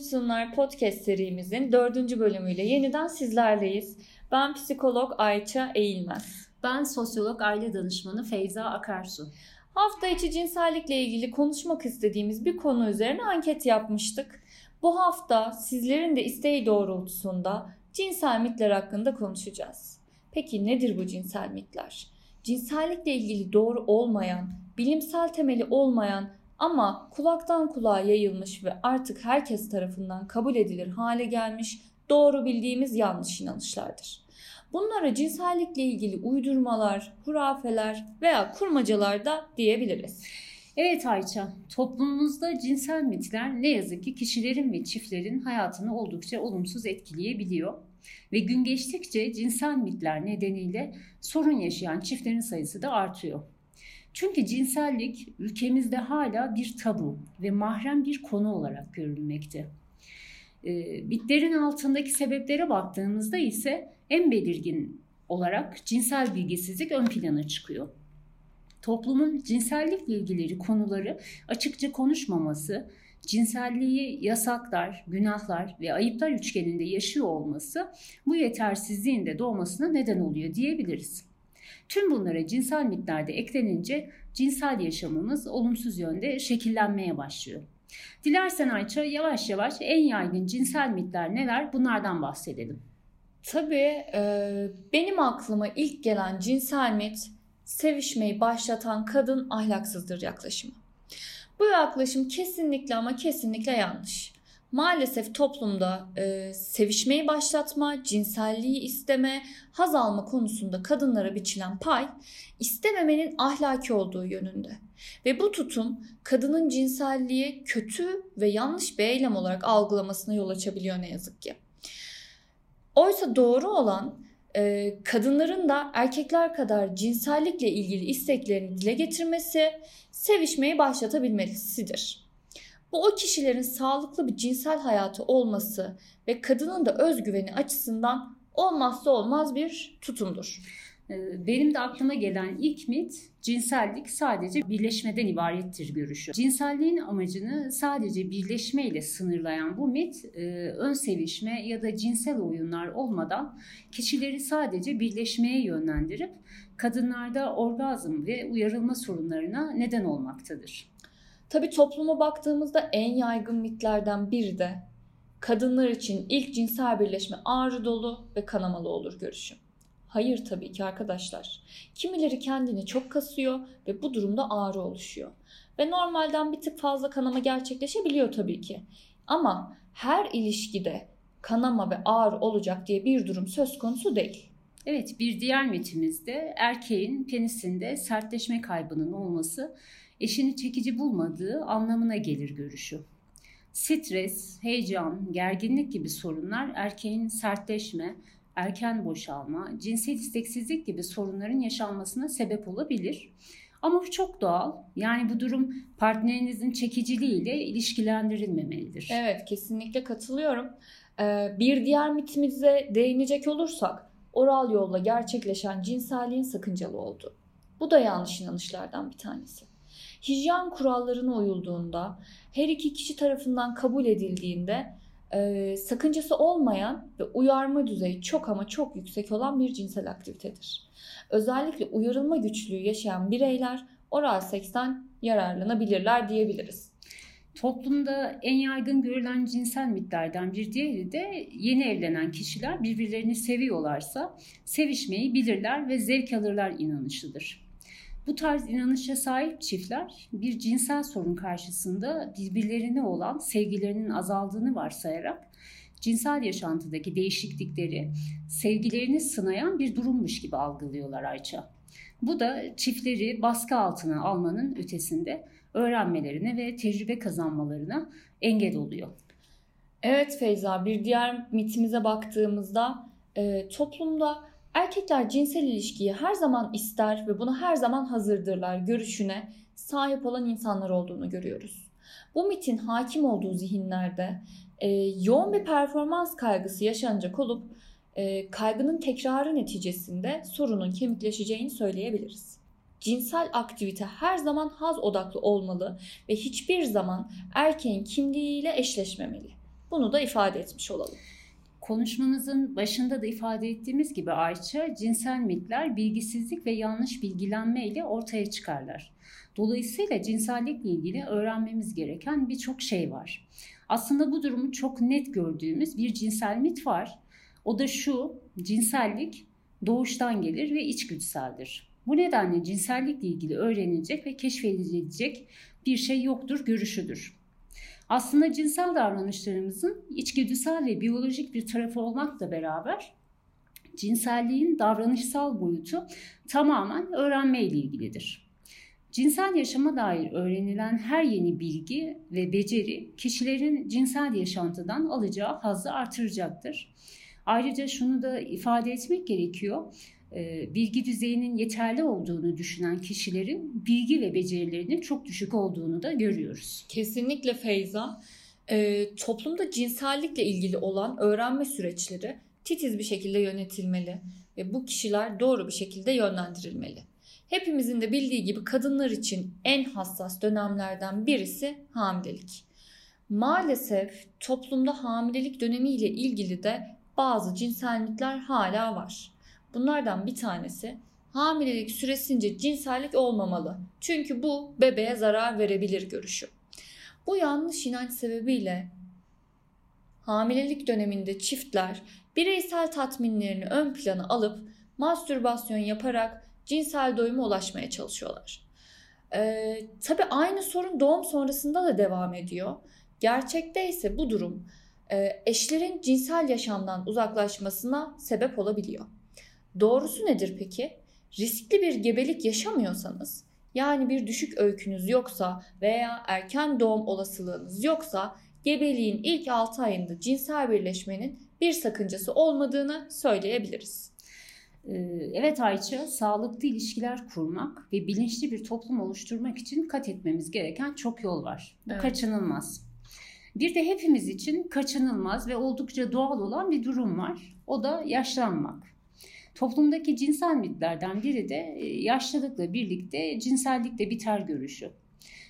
Konuşsunlar podcast serimizin dördüncü bölümüyle yeniden sizlerleyiz. Ben psikolog Ayça Eğilmez. Ben sosyolog aile danışmanı Feyza Akarsu. Hafta içi cinsellikle ilgili konuşmak istediğimiz bir konu üzerine anket yapmıştık. Bu hafta sizlerin de isteği doğrultusunda cinsel mitler hakkında konuşacağız. Peki nedir bu cinsel mitler? Cinsellikle ilgili doğru olmayan, bilimsel temeli olmayan ama kulaktan kulağa yayılmış ve artık herkes tarafından kabul edilir hale gelmiş doğru bildiğimiz yanlış inanışlardır. Bunlara cinsellikle ilgili uydurmalar, hurafeler veya kurmacalar da diyebiliriz. Evet Ayça, toplumumuzda cinsel mitler ne yazık ki kişilerin ve çiftlerin hayatını oldukça olumsuz etkileyebiliyor. Ve gün geçtikçe cinsel mitler nedeniyle sorun yaşayan çiftlerin sayısı da artıyor. Çünkü cinsellik ülkemizde hala bir tabu ve mahrem bir konu olarak görülmekte. E, bitlerin altındaki sebeplere baktığımızda ise en belirgin olarak cinsel bilgisizlik ön plana çıkıyor. Toplumun cinsellikle ilgili konuları açıkça konuşmaması, cinselliği yasaklar, günahlar ve ayıplar üçgeninde yaşıyor olması bu yetersizliğin de doğmasına neden oluyor diyebiliriz. Tüm bunlara cinsel mitler de eklenince cinsel yaşamımız olumsuz yönde şekillenmeye başlıyor. Dilersen Ayça yavaş yavaş en yaygın cinsel mitler neler bunlardan bahsedelim. Tabii e, benim aklıma ilk gelen cinsel mit sevişmeyi başlatan kadın ahlaksızdır yaklaşımı. Bu yaklaşım kesinlikle ama kesinlikle yanlış maalesef toplumda e, sevişmeyi başlatma, cinselliği isteme, haz alma konusunda kadınlara biçilen pay istememenin ahlaki olduğu yönünde. Ve bu tutum kadının cinselliği kötü ve yanlış bir eylem olarak algılamasına yol açabiliyor ne yazık ki. Oysa doğru olan e, kadınların da erkekler kadar cinsellikle ilgili isteklerini dile getirmesi, sevişmeyi başlatabilmesidir. Bu o kişilerin sağlıklı bir cinsel hayatı olması ve kadının da özgüveni açısından olmazsa olmaz bir tutumdur. Ee, benim de aklıma gelen ilk mit cinsellik sadece birleşmeden ibarettir görüşü. Cinselliğin amacını sadece birleşmeyle sınırlayan bu mit e, ön sevişme ya da cinsel oyunlar olmadan kişileri sadece birleşmeye yönlendirip kadınlarda orgazm ve uyarılma sorunlarına neden olmaktadır. Tabi topluma baktığımızda en yaygın mitlerden biri de kadınlar için ilk cinsel birleşme ağrı dolu ve kanamalı olur görüşü. Hayır tabii ki arkadaşlar. Kimileri kendini çok kasıyor ve bu durumda ağrı oluşuyor. Ve normalden bir tık fazla kanama gerçekleşebiliyor tabii ki. Ama her ilişkide kanama ve ağrı olacak diye bir durum söz konusu değil. Evet bir diğer mitimizde erkeğin penisinde sertleşme kaybının olması eşini çekici bulmadığı anlamına gelir görüşü. Stres, heyecan, gerginlik gibi sorunlar erkeğin sertleşme, erken boşalma, cinsel isteksizlik gibi sorunların yaşanmasına sebep olabilir. Ama bu çok doğal. Yani bu durum partnerinizin çekiciliğiyle ilişkilendirilmemelidir. Evet, kesinlikle katılıyorum. Ee, bir diğer mitimize değinecek olursak, oral yolla gerçekleşen cinselliğin sakıncalı olduğu. Bu da yanlış inanışlardan bir tanesi hijyen kurallarına uyulduğunda, her iki kişi tarafından kabul edildiğinde e, sakıncası olmayan ve uyarma düzeyi çok ama çok yüksek olan bir cinsel aktivitedir. Özellikle uyarılma güçlüğü yaşayan bireyler oral seksten yararlanabilirler diyebiliriz. Toplumda en yaygın görülen cinsel mitlerden bir diğeri de yeni evlenen kişiler birbirlerini seviyorlarsa sevişmeyi bilirler ve zevk alırlar inanışıdır. Bu tarz inanışa sahip çiftler bir cinsel sorun karşısında birbirlerine olan sevgilerinin azaldığını varsayarak cinsel yaşantıdaki değişiklikleri sevgilerini sınayan bir durummuş gibi algılıyorlar Ayça. Bu da çiftleri baskı altına almanın ötesinde öğrenmelerine ve tecrübe kazanmalarına engel oluyor. Evet Feyza bir diğer mitimize baktığımızda e, toplumda Erkekler cinsel ilişkiyi her zaman ister ve buna her zaman hazırdırlar görüşüne sahip olan insanlar olduğunu görüyoruz. Bu mitin hakim olduğu zihinlerde e, yoğun bir performans kaygısı yaşanacak olup e, kaygının tekrarı neticesinde sorunun kemikleşeceğini söyleyebiliriz. Cinsel aktivite her zaman haz odaklı olmalı ve hiçbir zaman erkeğin kimliğiyle eşleşmemeli. Bunu da ifade etmiş olalım. Konuşmamızın başında da ifade ettiğimiz gibi Ayça, cinsel mitler bilgisizlik ve yanlış bilgilenme ile ortaya çıkarlar. Dolayısıyla cinsellikle ilgili öğrenmemiz gereken birçok şey var. Aslında bu durumu çok net gördüğümüz bir cinsel mit var. O da şu, cinsellik doğuştan gelir ve içgüdüseldir. Bu nedenle cinsellikle ilgili öğrenilecek ve keşfedilecek bir şey yoktur görüşüdür. Aslında cinsel davranışlarımızın içgüdüsel ve biyolojik bir tarafı olmakla beraber cinselliğin davranışsal boyutu tamamen öğrenme ile ilgilidir. Cinsel yaşama dair öğrenilen her yeni bilgi ve beceri kişilerin cinsel yaşantıdan alacağı hazzı artıracaktır. Ayrıca şunu da ifade etmek gerekiyor. Ee, bilgi düzeyinin yeterli olduğunu düşünen kişilerin bilgi ve becerilerinin çok düşük olduğunu da görüyoruz. Kesinlikle Feyza. E, toplumda cinsellikle ilgili olan öğrenme süreçleri titiz bir şekilde yönetilmeli ve bu kişiler doğru bir şekilde yönlendirilmeli. Hepimizin de bildiği gibi kadınlar için en hassas dönemlerden birisi hamilelik. Maalesef toplumda hamilelik dönemiyle ilgili de bazı cinsellikler hala var. Bunlardan bir tanesi hamilelik süresince cinsellik olmamalı. Çünkü bu bebeğe zarar verebilir görüşü. Bu yanlış inanç sebebiyle hamilelik döneminde çiftler bireysel tatminlerini ön plana alıp mastürbasyon yaparak cinsel doyuma ulaşmaya çalışıyorlar. Ee, tabii aynı sorun doğum sonrasında da devam ediyor. Gerçekte ise bu durum e, eşlerin cinsel yaşamdan uzaklaşmasına sebep olabiliyor. Doğrusu nedir peki? Riskli bir gebelik yaşamıyorsanız, yani bir düşük öykünüz yoksa veya erken doğum olasılığınız yoksa gebeliğin ilk 6 ayında cinsel birleşmenin bir sakıncası olmadığını söyleyebiliriz. Ee, evet Ayça, sağlıklı ilişkiler kurmak ve bilinçli bir toplum oluşturmak için kat etmemiz gereken çok yol var. Bu evet. kaçınılmaz. Bir de hepimiz için kaçınılmaz ve oldukça doğal olan bir durum var. O da yaşlanmak. Toplumdaki cinsel mitlerden biri de e, yaşlılıkla birlikte cinsellik de biter görüşü.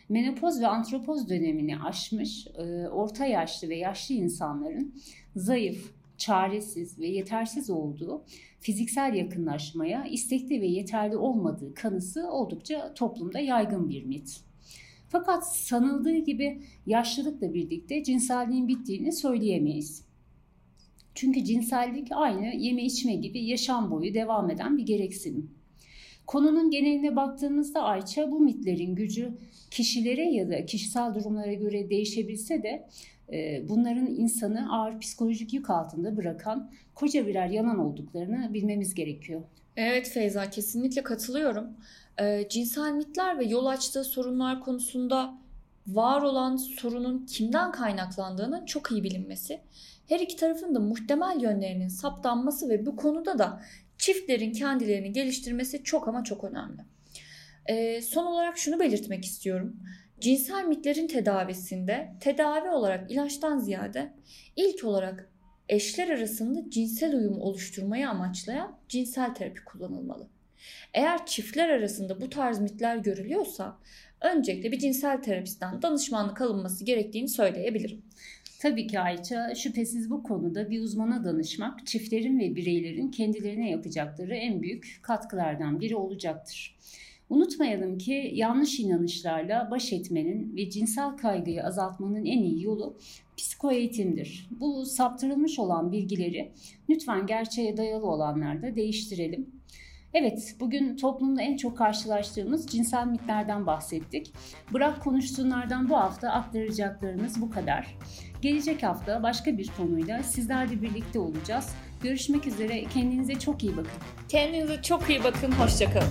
Menopoz ve antropoz dönemini aşmış e, orta yaşlı ve yaşlı insanların zayıf, çaresiz ve yetersiz olduğu fiziksel yakınlaşmaya istekli ve yeterli olmadığı kanısı oldukça toplumda yaygın bir mit. Fakat sanıldığı gibi yaşlılıkla birlikte cinselliğin bittiğini söyleyemeyiz. Çünkü cinsellik aynı yeme içme gibi yaşam boyu devam eden bir gereksinim. Konunun geneline baktığımızda Ayça bu mitlerin gücü kişilere ya da kişisel durumlara göre değişebilse de e, bunların insanı ağır psikolojik yük altında bırakan koca birer yalan olduklarını bilmemiz gerekiyor. Evet Feyza kesinlikle katılıyorum. E, cinsel mitler ve yol açtığı sorunlar konusunda var olan sorunun kimden kaynaklandığının çok iyi bilinmesi her iki tarafın da muhtemel yönlerinin saptanması ve bu konuda da çiftlerin kendilerini geliştirmesi çok ama çok önemli. Ee, son olarak şunu belirtmek istiyorum. Cinsel mitlerin tedavisinde tedavi olarak ilaçtan ziyade ilk olarak eşler arasında cinsel uyum oluşturmayı amaçlayan cinsel terapi kullanılmalı. Eğer çiftler arasında bu tarz mitler görülüyorsa öncelikle bir cinsel terapistten danışmanlık alınması gerektiğini söyleyebilirim. Tabii ki Ayça şüphesiz bu konuda bir uzmana danışmak çiftlerin ve bireylerin kendilerine yapacakları en büyük katkılardan biri olacaktır. Unutmayalım ki yanlış inanışlarla baş etmenin ve cinsel kaygıyı azaltmanın en iyi yolu psikoeğitimdir. Bu saptırılmış olan bilgileri lütfen gerçeğe dayalı olanlarda değiştirelim. Evet, bugün toplumda en çok karşılaştığımız cinsel mitlerden bahsettik. Bırak konuştuğunlardan bu hafta aktaracaklarımız bu kadar. Gelecek hafta başka bir konuyla sizlerle birlikte olacağız. Görüşmek üzere, kendinize çok iyi bakın. Kendinize çok iyi bakın, hoşçakalın.